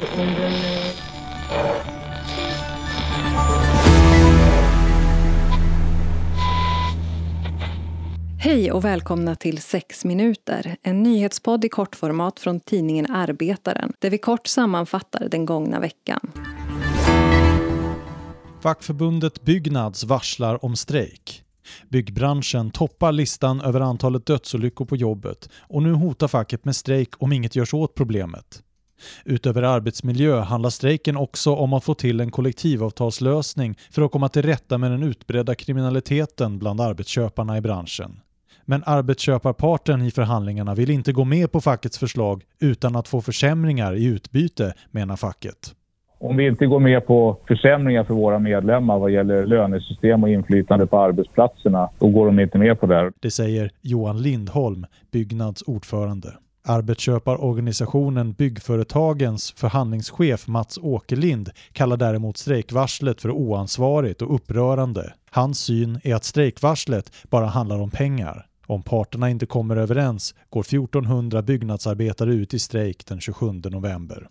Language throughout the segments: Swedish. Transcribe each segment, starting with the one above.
Hej och välkomna till 6 minuter, en nyhetspodd i kortformat från tidningen Arbetaren där vi kort sammanfattar den gångna veckan. Fackförbundet Byggnads varslar om strejk. Byggbranschen toppar listan över antalet dödsolyckor på jobbet och nu hotar facket med strejk om inget görs åt problemet. Utöver arbetsmiljö handlar strejken också om att få till en kollektivavtalslösning för att komma till rätta med den utbredda kriminaliteten bland arbetsköparna i branschen. Men arbetsköparparten i förhandlingarna vill inte gå med på fackets förslag utan att få försämringar i utbyte, menar facket. Om vi inte går med på försämringar för våra medlemmar vad gäller lönesystem och inflytande på arbetsplatserna, då går de inte med på det. Det säger Johan Lindholm, Byggnads ordförande. Arbetsköparorganisationen Byggföretagens förhandlingschef Mats Åkerlind kallar däremot strejkvarslet för oansvarigt och upprörande. Hans syn är att strejkvarslet bara handlar om pengar. Om parterna inte kommer överens går 1400 byggnadsarbetare ut i strejk den 27 november.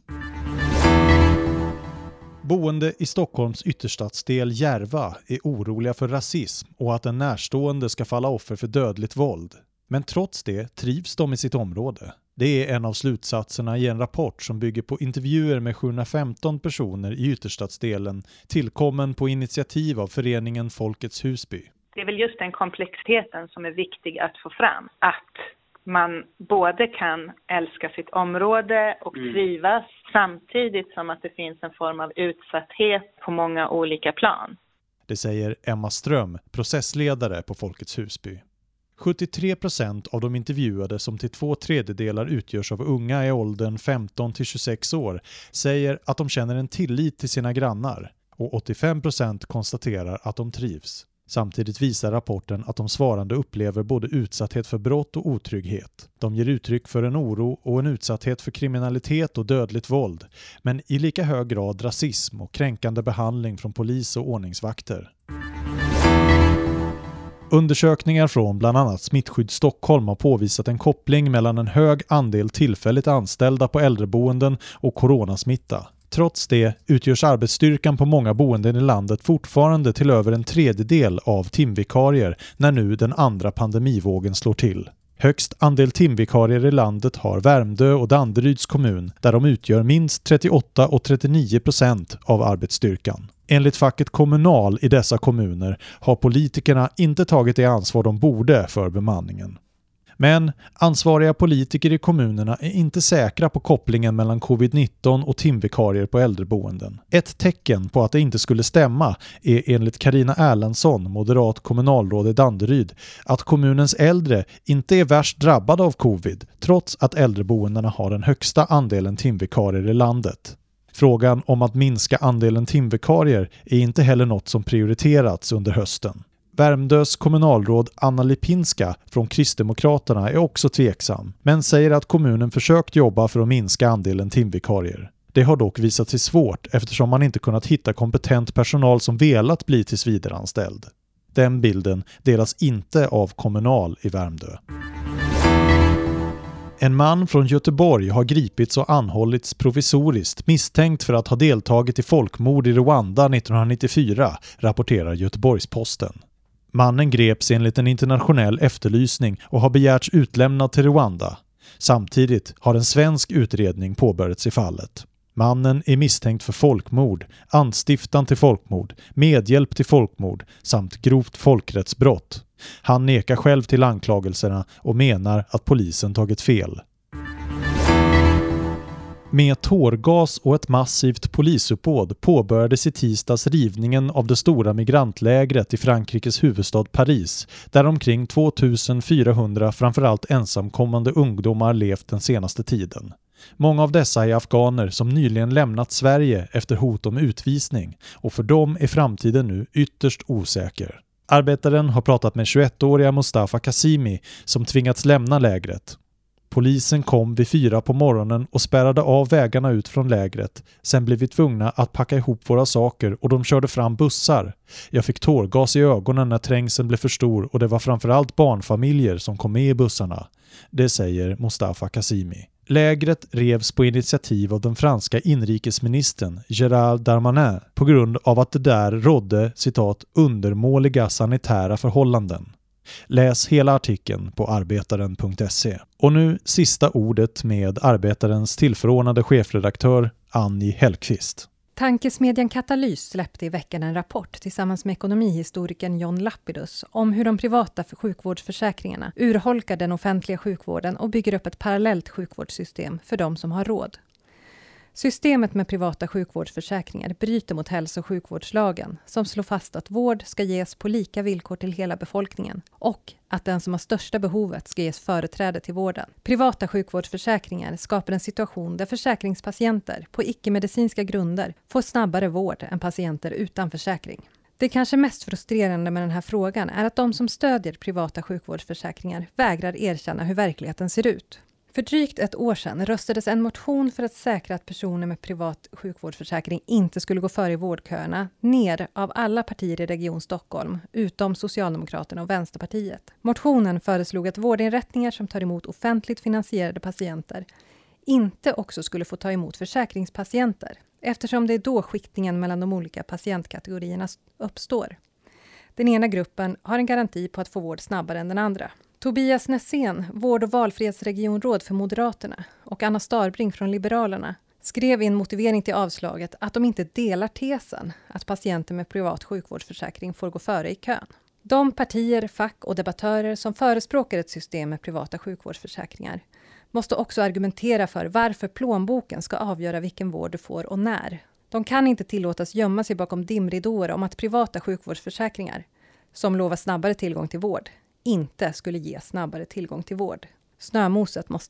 Boende i Stockholms ytterstadsdel Järva är oroliga för rasism och att en närstående ska falla offer för dödligt våld. Men trots det trivs de i sitt område. Det är en av slutsatserna i en rapport som bygger på intervjuer med 715 personer i ytterstadsdelen tillkommen på initiativ av föreningen Folkets Husby. Det är väl just den komplexiteten som är viktig att få fram. Att man både kan älska sitt område och mm. trivas samtidigt som att det finns en form av utsatthet på många olika plan. Det säger Emma Ström, processledare på Folkets Husby. 73% av de intervjuade som till två tredjedelar utgörs av unga i åldern 15 till 26 år säger att de känner en tillit till sina grannar och 85% konstaterar att de trivs. Samtidigt visar rapporten att de svarande upplever både utsatthet för brott och otrygghet. De ger uttryck för en oro och en utsatthet för kriminalitet och dödligt våld, men i lika hög grad rasism och kränkande behandling från polis och ordningsvakter. Undersökningar från bland annat Smittskydd Stockholm har påvisat en koppling mellan en hög andel tillfälligt anställda på äldreboenden och coronasmitta. Trots det utgörs arbetsstyrkan på många boenden i landet fortfarande till över en tredjedel av timvikarier när nu den andra pandemivågen slår till. Högst andel timvikarier i landet har Värmdö och Danderyds kommun där de utgör minst 38 och 39 procent av arbetsstyrkan. Enligt facket Kommunal i dessa kommuner har politikerna inte tagit det ansvar de borde för bemanningen. Men ansvariga politiker i kommunerna är inte säkra på kopplingen mellan covid-19 och timvikarier på äldreboenden. Ett tecken på att det inte skulle stämma är enligt Karina Erlandsson, moderat kommunalråd i Danderyd, att kommunens äldre inte är värst drabbade av covid trots att äldreboendena har den högsta andelen timvikarier i landet. Frågan om att minska andelen timvikarier är inte heller något som prioriterats under hösten. Värmdös kommunalråd Anna Lipinska från Kristdemokraterna är också tveksam, men säger att kommunen försökt jobba för att minska andelen timvikarier. Det har dock visat sig svårt eftersom man inte kunnat hitta kompetent personal som velat bli tillsvidareanställd. Den bilden delas inte av Kommunal i Värmdö. En man från Göteborg har gripits och anhållits provisoriskt misstänkt för att ha deltagit i folkmord i Rwanda 1994, rapporterar Göteborgs-Posten. Mannen greps enligt en internationell efterlysning och har begärts utlämnad till Rwanda. Samtidigt har en svensk utredning påbörjats i fallet. Mannen är misstänkt för folkmord, anstiftan till folkmord, medhjälp till folkmord samt grovt folkrättsbrott. Han nekar själv till anklagelserna och menar att polisen tagit fel. Med tårgas och ett massivt polisuppbåd påbörjades i tisdags rivningen av det stora migrantlägret i Frankrikes huvudstad Paris, där omkring 2400 framförallt ensamkommande ungdomar levt den senaste tiden. Många av dessa är afghaner som nyligen lämnat Sverige efter hot om utvisning och för dem är framtiden nu ytterst osäker. Arbetaren har pratat med 21-åriga Mustafa Kasimi som tvingats lämna lägret Polisen kom vid fyra på morgonen och spärrade av vägarna ut från lägret. Sen blev vi tvungna att packa ihop våra saker och de körde fram bussar. Jag fick tårgas i ögonen när trängseln blev för stor och det var framförallt barnfamiljer som kom med i bussarna. Det säger Mustafa Kasimi. Lägret revs på initiativ av den franska inrikesministern Gérald Darmanin på grund av att det där rådde citat ”undermåliga sanitära förhållanden”. Läs hela artikeln på arbetaren.se. Och nu sista ordet med Arbetarens tillförordnade chefredaktör Annie Hellqvist. Tankesmedjan Katalys släppte i veckan en rapport tillsammans med ekonomihistorikern John Lapidus om hur de privata sjukvårdsförsäkringarna urholkar den offentliga sjukvården och bygger upp ett parallellt sjukvårdssystem för de som har råd. Systemet med privata sjukvårdsförsäkringar bryter mot hälso och sjukvårdslagen som slår fast att vård ska ges på lika villkor till hela befolkningen och att den som har största behovet ska ges företräde till vården. Privata sjukvårdsförsäkringar skapar en situation där försäkringspatienter på icke-medicinska grunder får snabbare vård än patienter utan försäkring. Det kanske mest frustrerande med den här frågan är att de som stödjer privata sjukvårdsförsäkringar vägrar erkänna hur verkligheten ser ut. För drygt ett år sedan röstades en motion för att säkra att personer med privat sjukvårdsförsäkring inte skulle gå före i vårdköerna ner av alla partier i Region Stockholm, utom Socialdemokraterna och Vänsterpartiet. Motionen föreslog att vårdinrättningar som tar emot offentligt finansierade patienter inte också skulle få ta emot försäkringspatienter, eftersom det är då skiktningen mellan de olika patientkategorierna uppstår. Den ena gruppen har en garanti på att få vård snabbare än den andra. Tobias Nässén, vård och valfrihetsregionråd för Moderaterna och Anna Starbring från Liberalerna skrev i en motivering till avslaget att de inte delar tesen att patienter med privat sjukvårdsförsäkring får gå före i kön. De partier, fack och debattörer som förespråkar ett system med privata sjukvårdsförsäkringar måste också argumentera för varför plånboken ska avgöra vilken vård du får och när. De kan inte tillåtas gömma sig bakom dimridåer om att privata sjukvårdsförsäkringar, som lovar snabbare tillgång till vård, inte skulle ge snabbare tillgång till vård. Snömoset måste